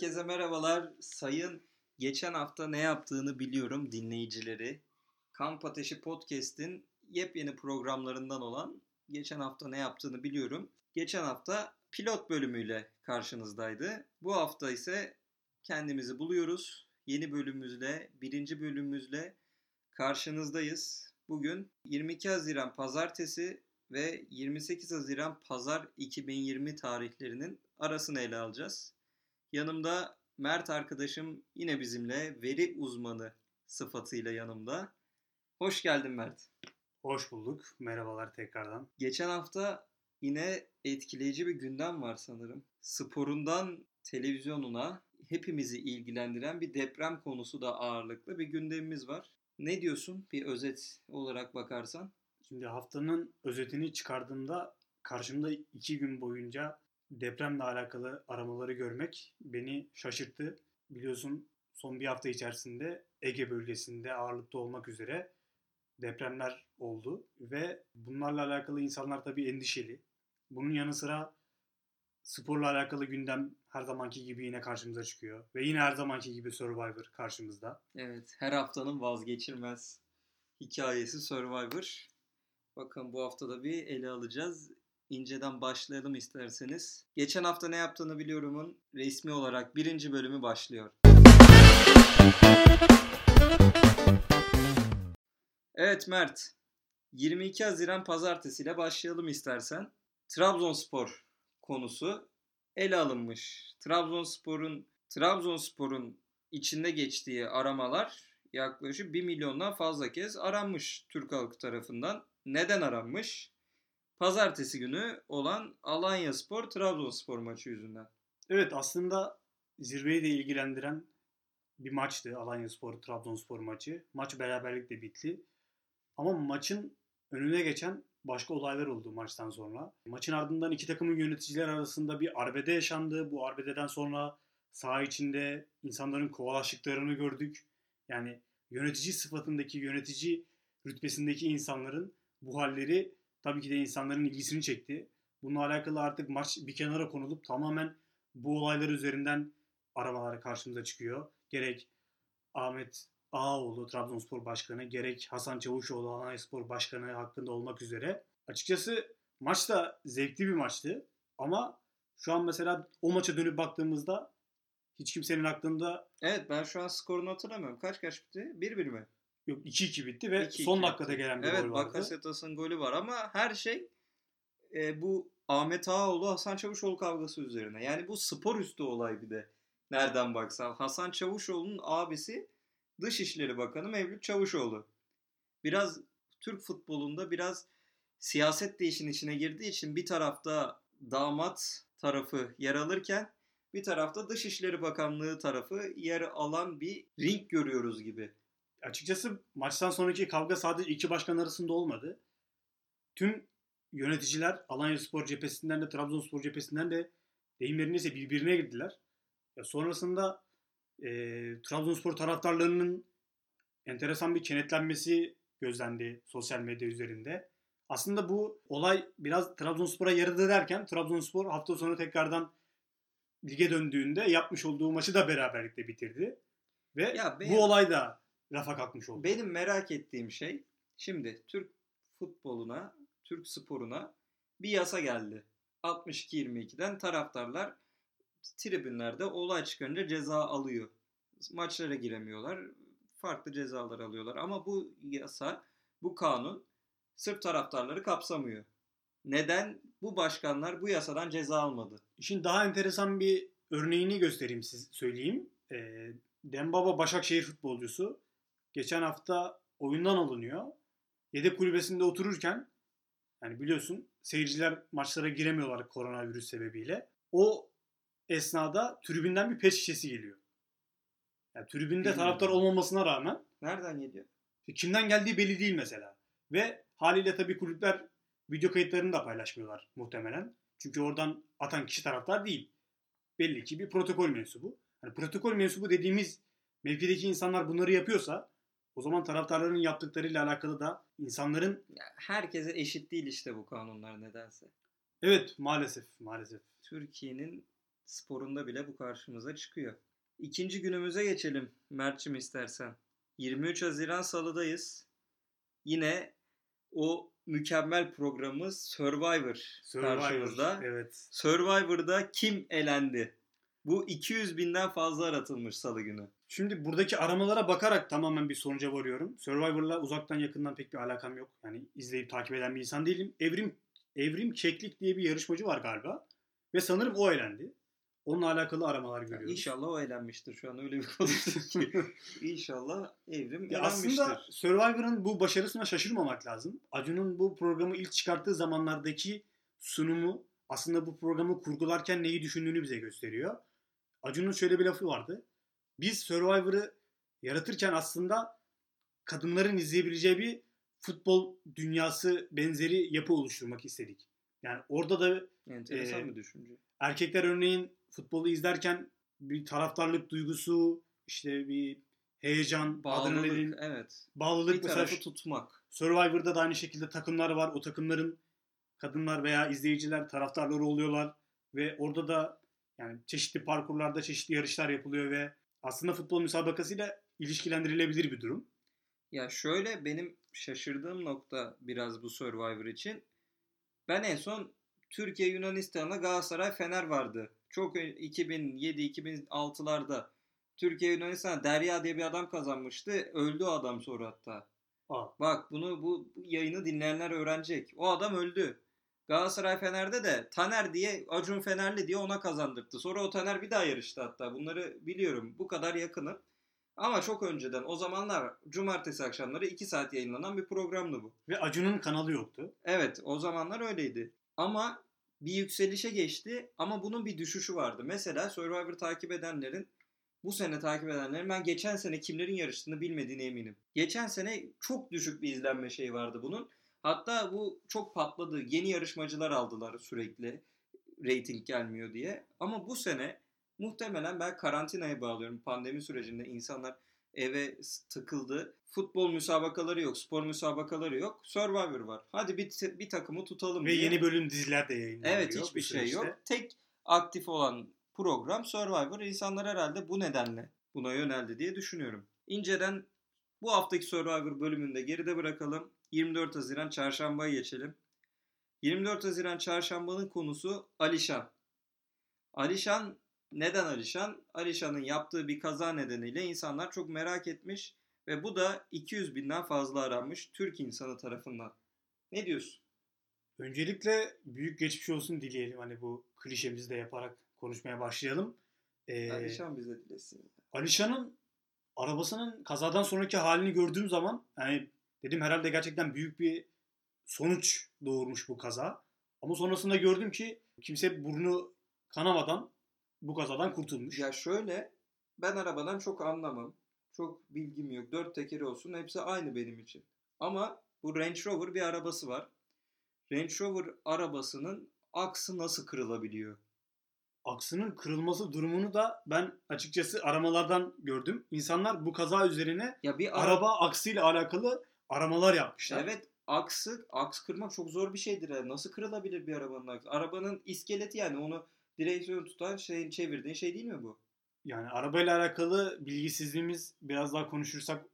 Herkese merhabalar. Sayın geçen hafta ne yaptığını biliyorum dinleyicileri. Kamp Ateşi Podcast'in yepyeni programlarından olan geçen hafta ne yaptığını biliyorum. Geçen hafta pilot bölümüyle karşınızdaydı. Bu hafta ise kendimizi buluyoruz. Yeni bölümümüzle, birinci bölümümüzle karşınızdayız. Bugün 22 Haziran Pazartesi ve 28 Haziran Pazar 2020 tarihlerinin arasını ele alacağız. Yanımda Mert arkadaşım yine bizimle veri uzmanı sıfatıyla yanımda. Hoş geldin Mert. Hoş bulduk. Merhabalar tekrardan. Geçen hafta yine etkileyici bir gündem var sanırım. Sporundan televizyonuna hepimizi ilgilendiren bir deprem konusu da ağırlıklı bir gündemimiz var. Ne diyorsun bir özet olarak bakarsan? Şimdi haftanın özetini çıkardığımda karşımda iki gün boyunca depremle alakalı aramaları görmek beni şaşırttı. Biliyorsun son bir hafta içerisinde Ege bölgesinde ağırlıkta olmak üzere depremler oldu ve bunlarla alakalı insanlar tabii endişeli. Bunun yanı sıra sporla alakalı gündem her zamanki gibi yine karşımıza çıkıyor. Ve yine her zamanki gibi Survivor karşımızda. Evet, her haftanın vazgeçilmez hikayesi Survivor. Bakın bu hafta da bir ele alacağız. İnceden başlayalım isterseniz. Geçen hafta ne yaptığını biliyorumun resmi olarak birinci bölümü başlıyor. Evet Mert, 22 Haziran Pazartesi ile başlayalım istersen. Trabzonspor konusu ele alınmış. Trabzonspor'un Trabzonspor'un içinde geçtiği aramalar yaklaşık 1 milyondan fazla kez aranmış Türk halkı tarafından. Neden aranmış? Pazartesi günü olan Alanya Spor Trabzonspor maçı yüzünden. Evet aslında zirveyi de ilgilendiren bir maçtı Alanya Spor Trabzonspor maçı. Maç beraberlikle bitti. Ama maçın önüne geçen başka olaylar oldu maçtan sonra. Maçın ardından iki takımın yöneticiler arasında bir arbede yaşandı. Bu arbededen sonra saha içinde insanların kovalaştıklarını gördük. Yani yönetici sıfatındaki, yönetici rütbesindeki insanların bu halleri tabii ki de insanların ilgisini çekti. Bununla alakalı artık maç bir kenara konulup tamamen bu olaylar üzerinden aramalar karşımıza çıkıyor. Gerek Ahmet Ağaoğlu Trabzonspor Başkanı gerek Hasan Çavuşoğlu Alanyaspor Başkanı hakkında olmak üzere. Açıkçası maç da zevkli bir maçtı ama şu an mesela o maça dönüp baktığımızda hiç kimsenin aklında... Evet ben şu an skorunu hatırlamıyorum. Kaç kaç bitti? 1-1 mi? Yok 2-2 bitti ve 2-2 son dakikada bitti. gelen bir evet, gol vardı. Evet Bakasetas'ın golü var ama her şey e, bu Ahmet Ağaoğlu Hasan Çavuşoğlu kavgası üzerine. Yani bu spor üstü olay bir de. Nereden baksan. Hasan Çavuşoğlu'nun abisi Dışişleri Bakanı Mevlüt Çavuşoğlu. Biraz Türk futbolunda biraz siyaset de işin içine girdiği için bir tarafta damat tarafı yer alırken bir tarafta Dışişleri Bakanlığı tarafı yer alan bir ring görüyoruz gibi. Açıkçası maçtan sonraki kavga sadece iki başkan arasında olmadı. Tüm yöneticiler Alanya Spor cephesinden de Trabzonspor cephesinden de deyimleri neyse birbirine girdiler. Ya sonrasında e, Trabzonspor taraftarlarının enteresan bir kenetlenmesi gözlendi sosyal medya üzerinde. Aslında bu olay biraz Trabzonspor'a yaradı derken Trabzonspor hafta sonu tekrardan lige döndüğünde yapmış olduğu maçı da beraberlikle bitirdi. Ve ya benim, bu olay da rafa kalkmış oldu. Benim merak ettiğim şey şimdi Türk futboluna, Türk sporuna bir yasa geldi. 62-22'den taraftarlar tribünlerde olay çıkınca ceza alıyor. Maçlara giremiyorlar. Farklı cezalar alıyorlar. Ama bu yasa, bu kanun sırf taraftarları kapsamıyor. Neden bu başkanlar bu yasadan ceza almadı? İşin daha enteresan bir örneğini göstereyim siz söyleyeyim. E, Dembaba Başakşehir futbolcusu geçen hafta oyundan alınıyor. Yedek kulübesinde otururken yani biliyorsun seyirciler maçlara giremiyorlar koronavirüs sebebiyle. O esnada tribünden bir pet şişesi geliyor. Yani tribünde taraftar olmamasına rağmen. Nereden geliyor? Kimden geldiği belli değil mesela. Ve haliyle tabii kulüpler video kayıtlarını da paylaşmıyorlar muhtemelen. Çünkü oradan atan kişi taraftar değil. Belli ki bir protokol mensubu. Yani protokol mensubu dediğimiz mevkideki insanlar bunları yapıyorsa o zaman taraftarların yaptıklarıyla alakalı da insanların... Ya herkese eşit değil işte bu kanunlar nedense. Evet maalesef maalesef. Türkiye'nin sporunda bile bu karşımıza çıkıyor. İkinci günümüze geçelim Mert'cim istersen. 23 Haziran Salı'dayız. Yine o mükemmel programımız Survivor, karşımızda. Evet. Survivor'da kim elendi? Bu 200 binden fazla aratılmış salı günü. Şimdi buradaki aramalara bakarak tamamen bir sonuca varıyorum. Survivor'la uzaktan yakından pek bir alakam yok. Yani izleyip takip eden bir insan değilim. Evrim Evrim Keklik diye bir yarışmacı var galiba. Ve sanırım o elendi. Onunla alakalı aramalar görüyoruz. İnşallah o eğlenmiştir şu an öyle bir konuştuk ki. İnşallah evrim Ya eğlenmiştir. aslında Survivor'ın bu başarısına şaşırmamak lazım. Acun'un bu programı ilk çıkarttığı zamanlardaki sunumu aslında bu programı kurgularken neyi düşündüğünü bize gösteriyor. Acun'un şöyle bir lafı vardı. Biz Survivor'ı yaratırken aslında kadınların izleyebileceği bir futbol dünyası benzeri yapı oluşturmak istedik. Yani orada da Enteresan Ee, bir düşünce. erkekler örneğin futbolu izlerken bir taraftarlık duygusu, işte bir heyecan, adrenalin, Bağlılık, evet. bağlılık Bir mesela tarafı tutmak. Survivor'da da aynı şekilde takımlar var. O takımların kadınlar veya izleyiciler taraftarları oluyorlar ve orada da yani çeşitli parkurlarda çeşitli yarışlar yapılıyor ve aslında futbol müsabakasıyla ilişkilendirilebilir bir durum. Ya şöyle benim şaşırdığım nokta biraz bu Survivor için. Ben en son Türkiye Yunanistan'la Galatasaray Fener vardı. Çok 2007-2006'larda Türkiye Yunanistan Derya diye bir adam kazanmıştı. Öldü o adam sonra hatta. Aa, Bak bunu bu, bu yayını dinleyenler öğrenecek. O adam öldü. Galatasaray Fener'de de Taner diye Acun Fenerli diye ona kazandırdı. Sonra o Taner bir daha yarıştı hatta. Bunları biliyorum. Bu kadar yakınım. Ama çok önceden o zamanlar cumartesi akşamları 2 saat yayınlanan bir programdı bu. ve Acun'un kanalı yoktu. Evet o zamanlar öyleydi. Ama bir yükselişe geçti ama bunun bir düşüşü vardı. Mesela Survivor takip edenlerin bu sene takip edenlerin ben geçen sene kimlerin yarıştığını bilmediğine eminim. Geçen sene çok düşük bir izlenme şeyi vardı bunun. Hatta bu çok patladı. Yeni yarışmacılar aldılar sürekli. Rating gelmiyor diye. Ama bu sene muhtemelen ben karantinaya bağlıyorum. Pandemi sürecinde insanlar eve tıkıldı. Futbol müsabakaları yok, spor müsabakaları yok. Survivor var. Hadi bir, bir takımı tutalım Ve diye. yeni bölüm diziler de yayınlanıyor. Evet hiçbir şey yok. Tek aktif olan program Survivor. İnsanlar herhalde bu nedenle buna yöneldi diye düşünüyorum. İnceden bu haftaki Survivor bölümünde geride bırakalım. 24 Haziran çarşambaya geçelim. 24 Haziran çarşambanın konusu Alişan. Alişan neden Alişan? Alişan'ın yaptığı bir kaza nedeniyle insanlar çok merak etmiş ve bu da 200 binden fazla aranmış Türk insanı tarafından. Ne diyorsun? Öncelikle büyük geçmiş olsun dileyelim. Hani bu klişemizi de yaparak konuşmaya başlayalım. Ee, Alişan bize dilesin. Alişan'ın arabasının kazadan sonraki halini gördüğüm zaman yani dedim herhalde gerçekten büyük bir sonuç doğurmuş bu kaza. Ama sonrasında gördüm ki kimse burnu kanamadan bu kazadan kurtulmuş. Ya şöyle ben arabadan çok anlamam. Çok bilgim yok. Dört tekeri olsun hepsi aynı benim için. Ama bu Range Rover bir arabası var. Range Rover arabasının aksı nasıl kırılabiliyor? Aksının kırılması durumunu da ben açıkçası aramalardan gördüm. İnsanlar bu kaza üzerine Ya bir ara- araba aksıyla alakalı aramalar yapmışlar. Evet aksı aks kırmak çok zor bir şeydir. Yani. Nasıl kırılabilir bir arabanın aksı? Arabanın iskeleti yani onu direksiyonu tutan şeyin çevirdiğin şey değil mi bu? Yani arabayla alakalı bilgisizliğimiz biraz daha konuşursak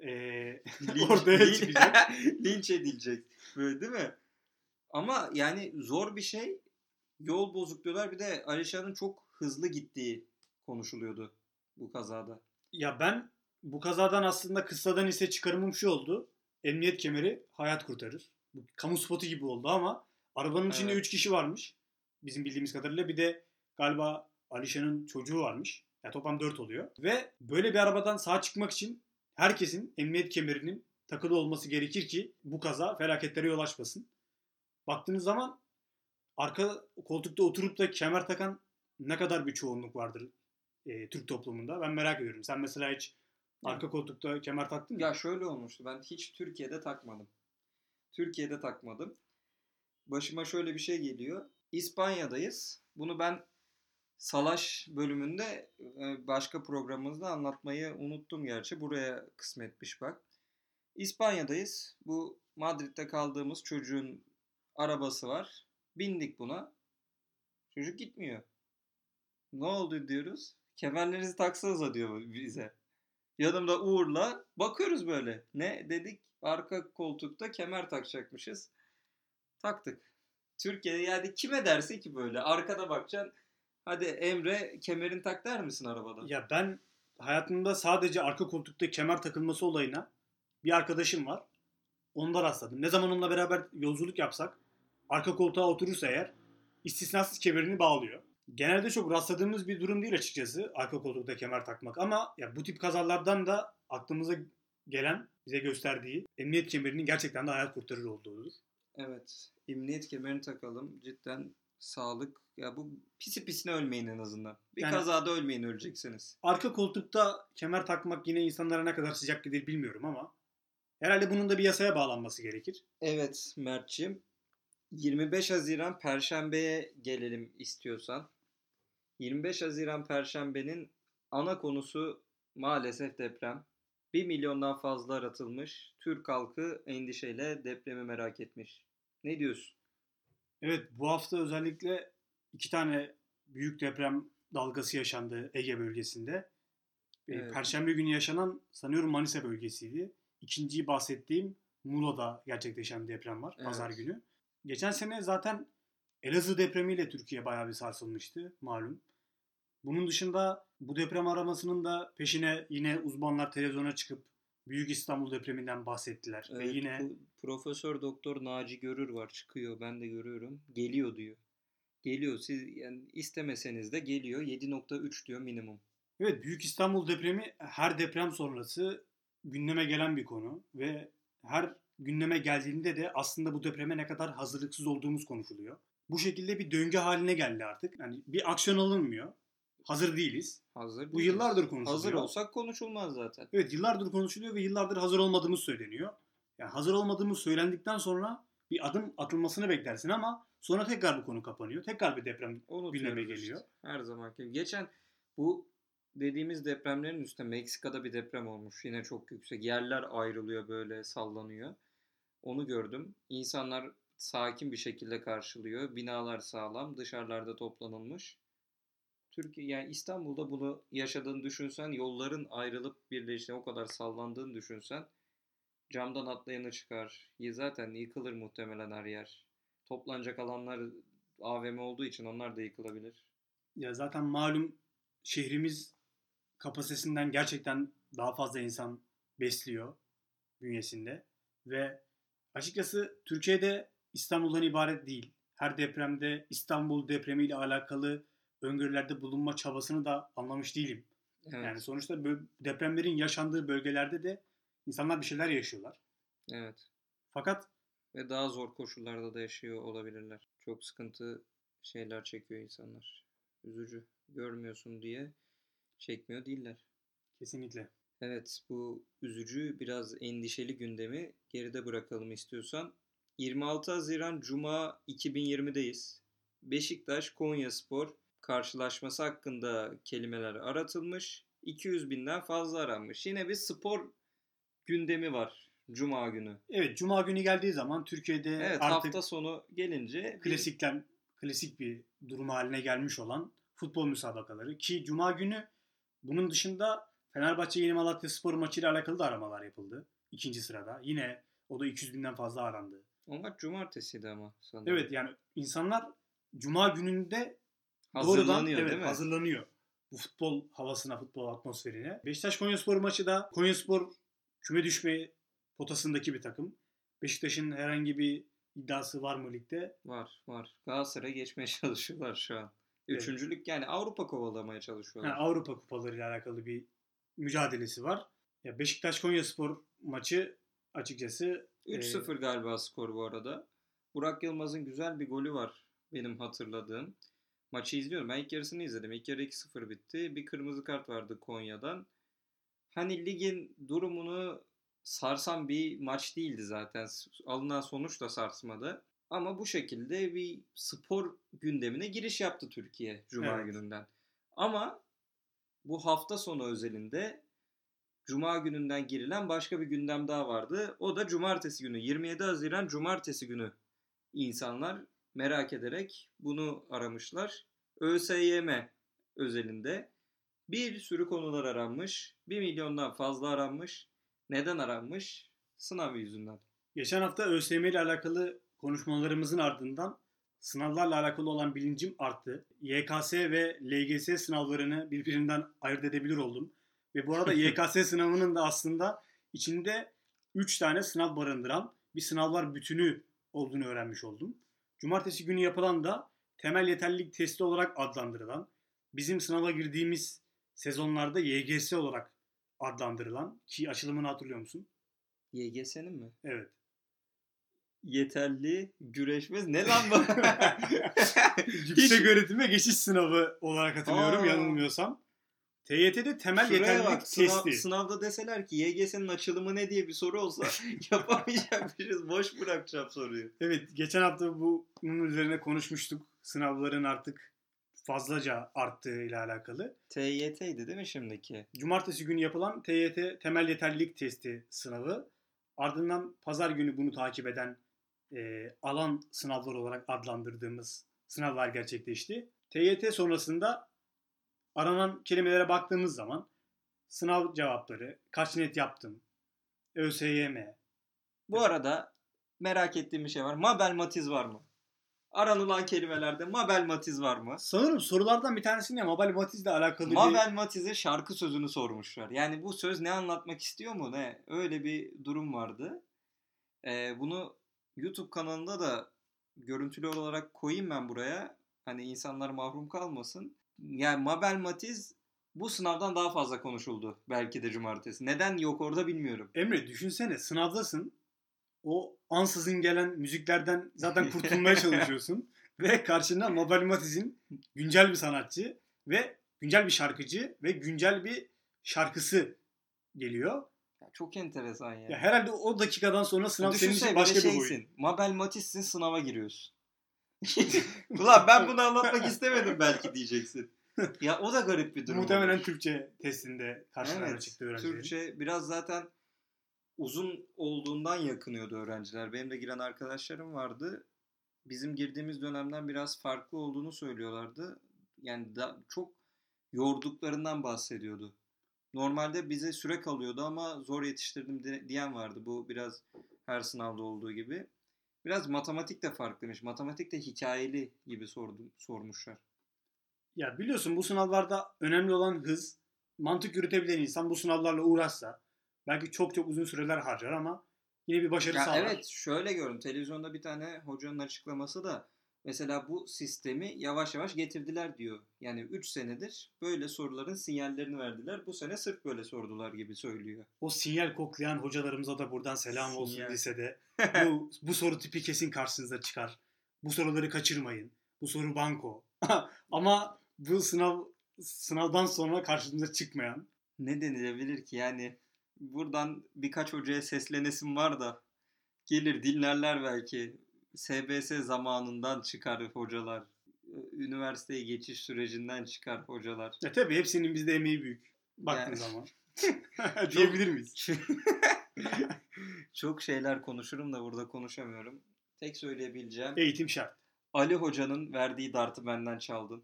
eee Linç- ortaya çıkacak. Linç edilecek. Böyle değil mi? Ama yani zor bir şey. Yol bozuk diyorlar. Bir de Alişan'ın çok hızlı gittiği konuşuluyordu bu kazada. Ya ben bu kazadan aslında kıssadan ise çıkarımım şu oldu. Emniyet kemeri hayat kurtarır. Bu kamu spotu gibi oldu ama arabanın içinde Evet. 3 kişi varmış. Bizim bildiğimiz kadarıyla bir de galiba Alişan'ın çocuğu varmış. Ya toplam 4 oluyor. Ve böyle bir arabadan sağ çıkmak için herkesin emniyet kemerinin takılı olması gerekir ki bu kaza felaketlere yol açmasın. Baktığınız zaman arka koltukta oturup da kemer takan ne kadar bir çoğunluk vardır e, Türk toplumunda. Ben merak ediyorum. Sen mesela hiç arka koltukta kemer taktın mı? Ya şöyle olmuştu. Ben hiç Türkiye'de takmadım. Türkiye'de takmadım. Başıma şöyle bir şey geliyor. İspanya'dayız. Bunu ben Salaş bölümünde e, başka programımızda anlatmayı unuttum gerçi. Buraya kısmetmiş bak. İspanya'dayız. Bu Madrid'de kaldığımız çocuğun arabası var. Bindik buna. Çocuk gitmiyor. Ne oldu diyoruz. Kemerlerinizi taksanıza diyor bize. Yanımda Uğur'la bakıyoruz böyle. Ne dedik? Arka koltukta kemer takacakmışız. Taktık. Türkiye'de yani kime derse ki böyle arkada bakacaksın. Hadi Emre kemerin tak der misin arabada? Ya ben hayatımda sadece arka koltukta kemer takılması olayına bir arkadaşım var. Onda rastladım. Ne zaman onunla beraber yolculuk yapsak arka koltuğa oturursa eğer istisnasız kemerini bağlıyor. Genelde çok rastladığımız bir durum değil açıkçası arka koltukta kemer takmak ama ya bu tip kazalardan da aklımıza gelen bize gösterdiği emniyet kemerinin gerçekten de hayat kurtarır olduğudur. Evet. Emniyet kemerini takalım. Cidden sağlık. Ya bu pisi pisine ölmeyin en azından. Bir Yani- kazada ölmeyin öleceksiniz. Arka koltukta kemer takmak yine insanlara ne kadar sıcak gelir bilmiyorum ama herhalde bunun da bir yasaya bağlanması gerekir. Evet Mert'ciğim. 25 Haziran Perşembe'ye gelelim istiyorsan. 25 Haziran Perşembe'nin ana konusu maalesef deprem. 1 milyondan fazla aratılmış. Türk halkı endişeyle depremi merak etmiş. Ne diyorsun? Evet bu hafta özellikle iki tane büyük deprem dalgası yaşandı Ege bölgesinde. Ee, Evet. Perşembe günü yaşanan sanıyorum Manisa bölgesiydi. İkinciyi bahsettiğim Muğla'da gerçekleşen deprem var Evet. pazar günü. Geçen sene zaten Elazığ depremiyle Türkiye bayağı bir sarsılmıştı malum. Bunun dışında bu deprem aramasının da peşine yine uzmanlar televizyona çıkıp Büyük İstanbul depreminden bahsettiler. Ve Evet, yine bu Profesör Doktor Naci Görür var çıkıyor ben de görüyorum. Geliyor diyor. Geliyor siz yani istemeseniz de geliyor 7.3 diyor minimum. Evet Büyük İstanbul depremi her deprem sonrası gündeme gelen bir konu ve her gündeme geldiğinde de aslında bu depreme ne kadar hazırlıksız olduğumuz konuşuluyor. Bu şekilde bir döngü haline geldi artık. Yani bir aksiyon alınmıyor. Hazır değiliz. Hazır Bu değiliz. yıllardır konuşuluyor. Hazır olsak konuşulmaz zaten. Evet yıllardır konuşuluyor ve yıllardır hazır olmadığımız söyleniyor. Yani hazır olmadığımız söylendikten sonra bir adım atılmasını beklersin ama sonra tekrar bu konu kapanıyor. Tekrar bir deprem gündeme işte. geliyor. Her zamanki gibi. Geçen bu dediğimiz depremlerin üstüne Meksika'da bir deprem olmuş. Yine çok yüksek. Yerler ayrılıyor böyle sallanıyor. Onu gördüm. İnsanlar sakin bir şekilde karşılıyor. Binalar sağlam. Dışarılarda toplanılmış. Türkiye yani İstanbul'da bunu yaşadığını düşünsen, yolların ayrılıp birleştiğini, o kadar sallandığını düşünsen camdan atlayanı çıkar. Zaten yıkılır muhtemelen her yer. Toplanacak alanlar AVM olduğu için onlar da yıkılabilir. Ya zaten malum şehrimiz kapasitesinden gerçekten daha fazla insan besliyor bünyesinde ve açıkçası Türkiye'de İstanbul'dan ibaret değil. Her depremde İstanbul depremiyle alakalı öngörülerde bulunma çabasını da anlamış değilim. Evet. Yani sonuçta depremlerin yaşandığı bölgelerde de insanlar bir şeyler yaşıyorlar. evet. Fakat Ve daha zor koşullarda da yaşıyor olabilirler. Çok sıkıntı şeyler çekiyor insanlar. Üzücü. Görmüyorsun diye çekmiyor değiller. kesinlikle Evet bu üzücü biraz endişeli gündemi geride bırakalım istiyorsan. 26 Haziran Cuma 2020'deyiz. Beşiktaş Konyaspor karşılaşması hakkında kelimeler aratılmış. 200 binden fazla aranmış. Yine bir spor gündemi var Cuma günü. evet Cuma günü geldiği zaman Türkiye'de Evet artık hafta sonu gelince bir- klasikten klasik bir durum haline gelmiş olan futbol müsabakaları ki Cuma günü bunun dışında Fenerbahçe Yeni Malatya Spor maçıyla alakalı da aramalar yapıldı. ikinci sırada. Yine o da 200 binden fazla arandı. O maç cumartesiydi ama sanırım. Evet yani insanlar Cuma gününde doğrudan Hazırlanıyor evet, değil mi? hazırlanıyor. Bu futbol havasına, futbol atmosferine. Beşiktaş Konyaspor maçı da Konyaspor küme düşme potasındaki bir takım. Beşiktaş'ın herhangi bir iddiası var mı ligde? Var var. Galatasaray'a geçmeye çalışıyorlar şu an. Evet. Üçüncülük yani Avrupa kovalamaya çalışıyorlar. Yani Avrupa kupaları ile alakalı bir mücadelesi var. Ya Beşiktaş Konyaspor maçı açıkçası 3-0 galiba skor bu arada. Burak Yılmaz'ın güzel bir golü var benim hatırladığım. Maçı izliyorum. Ben ilk yarısını izledim. İlk yarı 2-0 bitti. Bir kırmızı kart vardı Konya'dan. Hani ligin durumunu sarsan bir maç değildi zaten. Alınan sonuç da sarsmadı. Ama bu şekilde bir spor gündemine giriş yaptı Türkiye Cuma Evet. gününden. Ama bu hafta sonu özelinde Cuma gününden girilen başka bir gündem daha vardı. O da cumartesi günü. 27 Haziran cumartesi günü insanlar merak ederek bunu aramışlar. ÖSYM özelinde bir sürü konular aranmış. 1 milyondan fazla aranmış. Neden aranmış? Sınav yüzünden. Geçen hafta ÖSYM ile alakalı konuşmalarımızın ardından sınavlarla alakalı olan bilincim arttı. YKS ve LGS sınavlarını birbirinden ayırt edebilir oldum. Ve bu arada YKS sınavının da aslında içinde 3 tane sınav barındıran bir sınavlar bütünü olduğunu öğrenmiş oldum. Cumartesi günü yapılan da temel yeterlilik testi olarak adlandırılan, bizim sınava girdiğimiz sezonlarda YGS olarak adlandırılan ki açılımını hatırlıyor musun? YGS'nin mi? Evet. Yeterli güreşmez. Ne lan bu? Yüksek öğretime geçiş sınavı olarak hatırlıyorum Aa. yanılmıyorsam. TYT'de temel Şuraya yeterlilik bak, sınav- testi. sınavda deseler ki YGS'nin açılımı ne diye bir soru olsa yapamayacakmışız. Boş bırakacağım soruyu. Evet geçen hafta bunun üzerine konuşmuştuk. Sınavların artık fazlaca arttığı ile alakalı. TYT'ydi değil mi şimdiki? Cumartesi günü yapılan TYT temel yeterlilik testi sınavı. Ardından pazar günü bunu takip eden e, alan sınavlar olarak adlandırdığımız sınavlar gerçekleşti. TYT sonrasında aranan kelimelere baktığımız zaman sınav cevapları, kaç net yaptım, ÖSYM, Bu arada merak ettiğim bir şey var. Mabel Matiz var mı? Aranılan kelimelerde Mabel Matiz var mı? Sanırım sorulardan bir tanesinde Mabel Matiz'le alakalı bir... Mabel Matiz'e şarkı sözünü sormuşlar. Yani bu söz ne anlatmak istiyor mu ne? Öyle bir durum vardı. Ee, bunu YouTube kanalında da görüntülü olarak koyayım ben buraya. Hani insanlar mahrum kalmasın. Yani Mabel Matiz bu sınavdan daha fazla konuşuldu belki de cumartesi. Neden yok orada bilmiyorum. Emre düşünsene sınavdasın. O ansızın gelen müziklerden zaten kurtulmaya çalışıyorsun. ve karşında Mabel Matiz'in güncel bir sanatçı ve güncel bir şarkıcı ve güncel bir şarkısı geliyor. Ya çok enteresan ya. Ya herhalde o dakikadan sonra sınav senin için başka bir şeysin. Mabel Matiz'sin sınava giriyorsun. Ulan ben bunu anlatmak istemedim belki diyeceksin. Ya o da garip bir durum. Muhtemelen olur. Türkçe testinde karşılarına Evet, çıktı öğrencilerin. Türkçe biraz zaten uzun olduğundan yakınıyordu öğrenciler. Benim de giren arkadaşlarım vardı. Bizim girdiğimiz dönemden biraz farklı olduğunu söylüyorlardı. Yani da, çok yorduklarından bahsediyordu. Normalde bize süre kalıyordu ama zor yetiştirdim di- diyen vardı. Bu biraz her sınavda olduğu gibi. Biraz matematik de farklıymış. Matematik de hikayeli gibi sordum, sormuşlar. Ya biliyorsun bu sınavlarda önemli olan hız. Mantık yürütebilen insan bu sınavlarla uğraşsa belki çok çok uzun süreler harcar ama yine bir başarı Ya sağlar. evet şöyle gördüm. Televizyonda bir tane hocanın açıklaması da mesela bu sistemi yavaş yavaş getirdiler diyor. Yani 3 senedir böyle soruların sinyallerini verdiler. Bu sene sırf böyle sordular gibi söylüyor. O sinyal koklayan hocalarımıza da buradan selam olsun Sinyal. lisede. bu, bu soru tipi kesin karşınıza çıkar. Bu soruları kaçırmayın. Bu soru banko. Ama bu sınav sınavdan sonra karşınıza çıkmayan Ne denilebilir ki yani buradan birkaç hocaya seslenesim var da gelir dinlerler belki. SBS zamanından çıkar hocalar. Üniversiteye geçiş sürecinden çıkar hocalar. Ya tabii hepsinin bizde emeği büyük. Baktığın Yani- zaman. Diyebilir miyiz? Çok şeyler konuşurum da burada konuşamıyorum. Tek söyleyebileceğim Eğitim şart. Ali Hoca'nın verdiği dartı benden çaldın.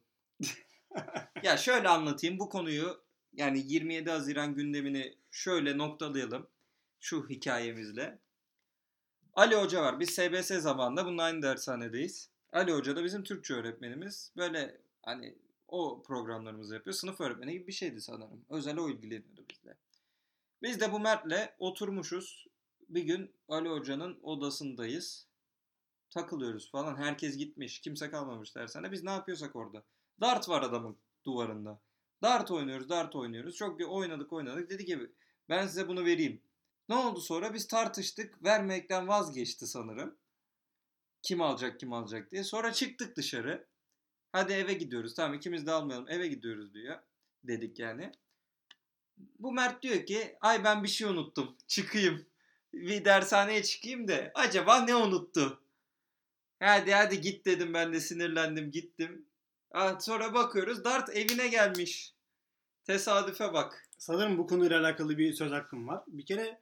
ya şöyle anlatayım bu konuyu yani 27 Haziran gündemini şöyle noktalayalım şu hikayemizle. Ali Hoca var. Biz SBS zamanında bunun aynı dershanedeyiz. Ali Hoca da bizim Türkçe öğretmenimiz. Böyle hani o programlarımızı yapıyor. Sınıf öğretmeni gibi bir şeydi sanırım. Özel o ilgileniyordu bizle. Biz de bu Mert'le oturmuşuz. Bir gün Ali Hoca'nın odasındayız. Takılıyoruz falan. Herkes gitmiş. Kimse kalmamış dershane. Biz ne yapıyorsak orada. Dart var adamın duvarında. Dart oynuyoruz, dart oynuyoruz. Çok oynadık oynadık. Dedi ki ben size bunu vereyim. Ne oldu sonra? Biz tartıştık. Vermekten vazgeçti sanırım. Kim alacak kim alacak diye. Sonra çıktık dışarı. Hadi eve gidiyoruz. Tamam ikimiz de almayalım. Eve gidiyoruz diyor. Dedik yani. Bu Mert diyor ki ay ben bir şey unuttum. Çıkayım. Bir dershaneye çıkayım da acaba ne unuttu? Hadi hadi git dedim ben de sinirlendim gittim. Ah, sonra bakıyoruz Dart evine gelmiş. Tesadüfe bak. Sanırım bu konuyla alakalı bir söz hakkım var. Bir kere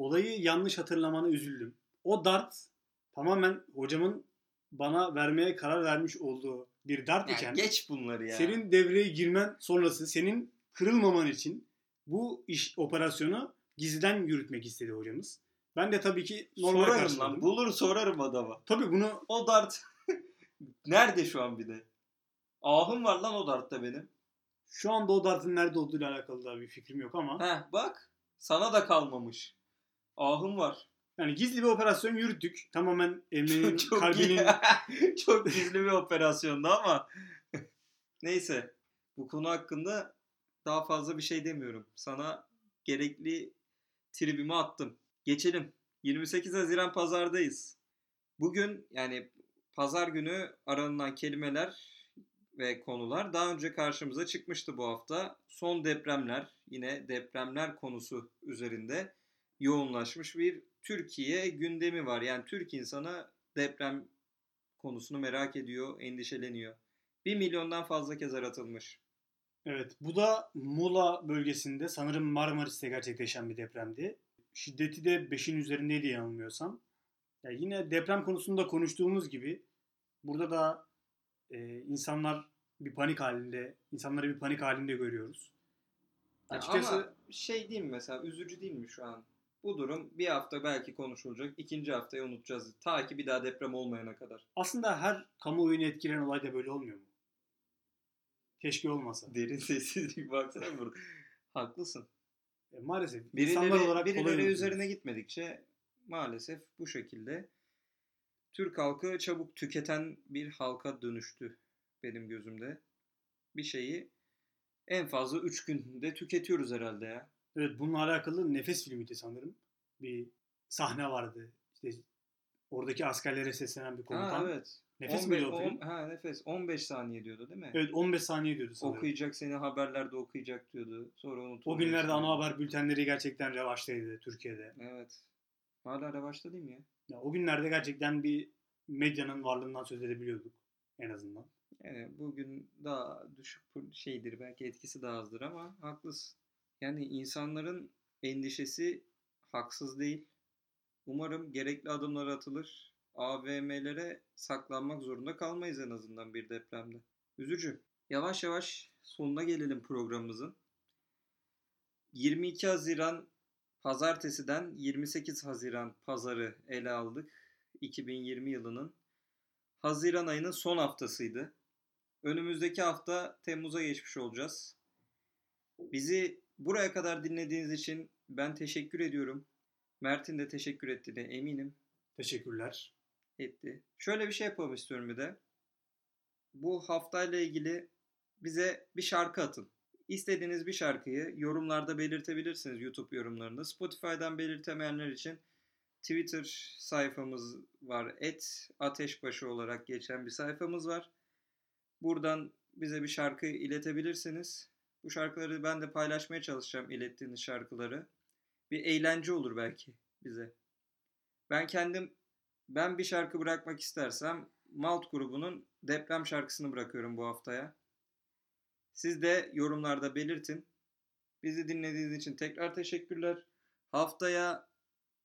olayı yanlış hatırlamana üzüldüm. O dart tamamen hocamın bana vermeye karar vermiş olduğu bir dart Ya iken geç bunları ya. senin devreye girmen sonrası senin kırılmaman için bu iş operasyonu gizliden yürütmek istedi hocamız. Ben de tabii ki normal sorarım karşıladım. lan. Bulur sorarım adama. Tabii bunu O dart nerede şu an bir de? Ahım var lan o dartta benim. şu anda o dartın nerede olduğuyla alakalı da bir fikrim yok ama Heh bak sana da kalmamış. Ahım var. yani gizli bir operasyon yürüttük. Tamamen Emre'nin çok kalbinin çok gizli bir operasyondu ama neyse bu konu hakkında daha fazla bir şey demiyorum. Sana gerekli tribimi attım. Geçelim. 28 Haziran pazardayız. Bugün yani pazar günü aranılan kelimeler ve konular daha önce karşımıza çıkmıştı bu hafta. Son depremler, yine depremler konusu üzerinde yoğunlaşmış bir Türkiye gündemi var. Yani Türk insanı deprem konusunu merak ediyor, endişeleniyor. 1 milyondan fazla kez aratılmış. Evet, bu da Muğla bölgesinde sanırım Marmaris'te gerçekleşen bir depremdi. Şiddeti de 5'in üzerindeydi yanılmıyorsam. Ya yine deprem konusunda konuştuğumuz gibi burada da e, insanlar bir panik halinde, insanları bir panik halinde görüyoruz. Ya Açıkçası Ama şey değil mi mesela üzücü değil mi şu an? Bu durum bir hafta belki konuşulacak. ikinci haftayı unutacağız. Ta ki bir daha deprem olmayana kadar. aslında her kamuoyunu etkileyen olay da böyle olmuyor mu? Keşke olmasa. Derin sessizlik baksana burada. Haklısın. E, maalesef Birileri, insanlar olarak birileri üzerine gitmedikçe maalesef bu şekilde Türk halkı çabuk tüketen bir halka dönüştü benim gözümde. Bir şeyi en fazla 3 günde tüketiyoruz herhalde ya. Evet bununla alakalı Nefes filmiydi sanırım. Bir sahne vardı. İşte oradaki askerlere seslenen bir komutan. Ha evet. Nefes 15 miydi o film? on- ha nefes. 15 saniye diyordu değil mi? Evet 15 saniye diyordu sanırım. Okuyacak seni haberlerde okuyacak diyordu. Sonra unutuldu. O günlerde ana haber bültenleri gerçekten revaçtaydı Türkiye'de. Evet. Hala revaçta değil mi ya? Ya, o günlerde gerçekten bir medyanın varlığından söz edebiliyorduk en azından. Yani bugün daha düşük şeydir belki etkisi daha azdır ama haklısın. Yani insanların endişesi haksız değil. Umarım gerekli adımlar atılır. AVM'lere saklanmak zorunda kalmayız en azından bir depremde. Üzücü. Yavaş yavaş sonuna gelelim programımızın. 22 Haziran pazartesiden 28 Haziran pazarı ele aldık. 2020 yılının Haziran ayının son haftasıydı. Önümüzdeki hafta Temmuz'a geçmiş olacağız. Bizi buraya kadar dinlediğiniz için ben teşekkür ediyorum. Mert'in de teşekkür ettiğine eminim. Teşekkürler. Etti. Şöyle bir şey yapalım istiyorum bir de. Bu haftayla ilgili bize bir şarkı atın. İstediğiniz bir şarkıyı yorumlarda belirtebilirsiniz YouTube yorumlarında. Spotify'dan belirtemeyenler için Twitter sayfamız var. Et ateşbaşı olarak geçen bir sayfamız var. Buradan bize bir şarkı iletebilirsiniz. Bu şarkıları ben de paylaşmaya çalışacağım ilettiğiniz şarkıları. Bir eğlence olur belki bize. Ben kendim ben bir şarkı bırakmak istersem Malt grubunun deprem şarkısını bırakıyorum bu haftaya. Siz de yorumlarda belirtin. Bizi dinlediğiniz için tekrar teşekkürler. Haftaya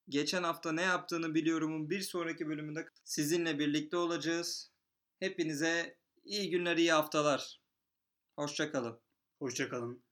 geçen hafta ne yaptığını biliyorumun bir sonraki bölümünde sizinle birlikte olacağız. Hepinize iyi günler, iyi haftalar. Hoşçakalın. Hoşçakalın.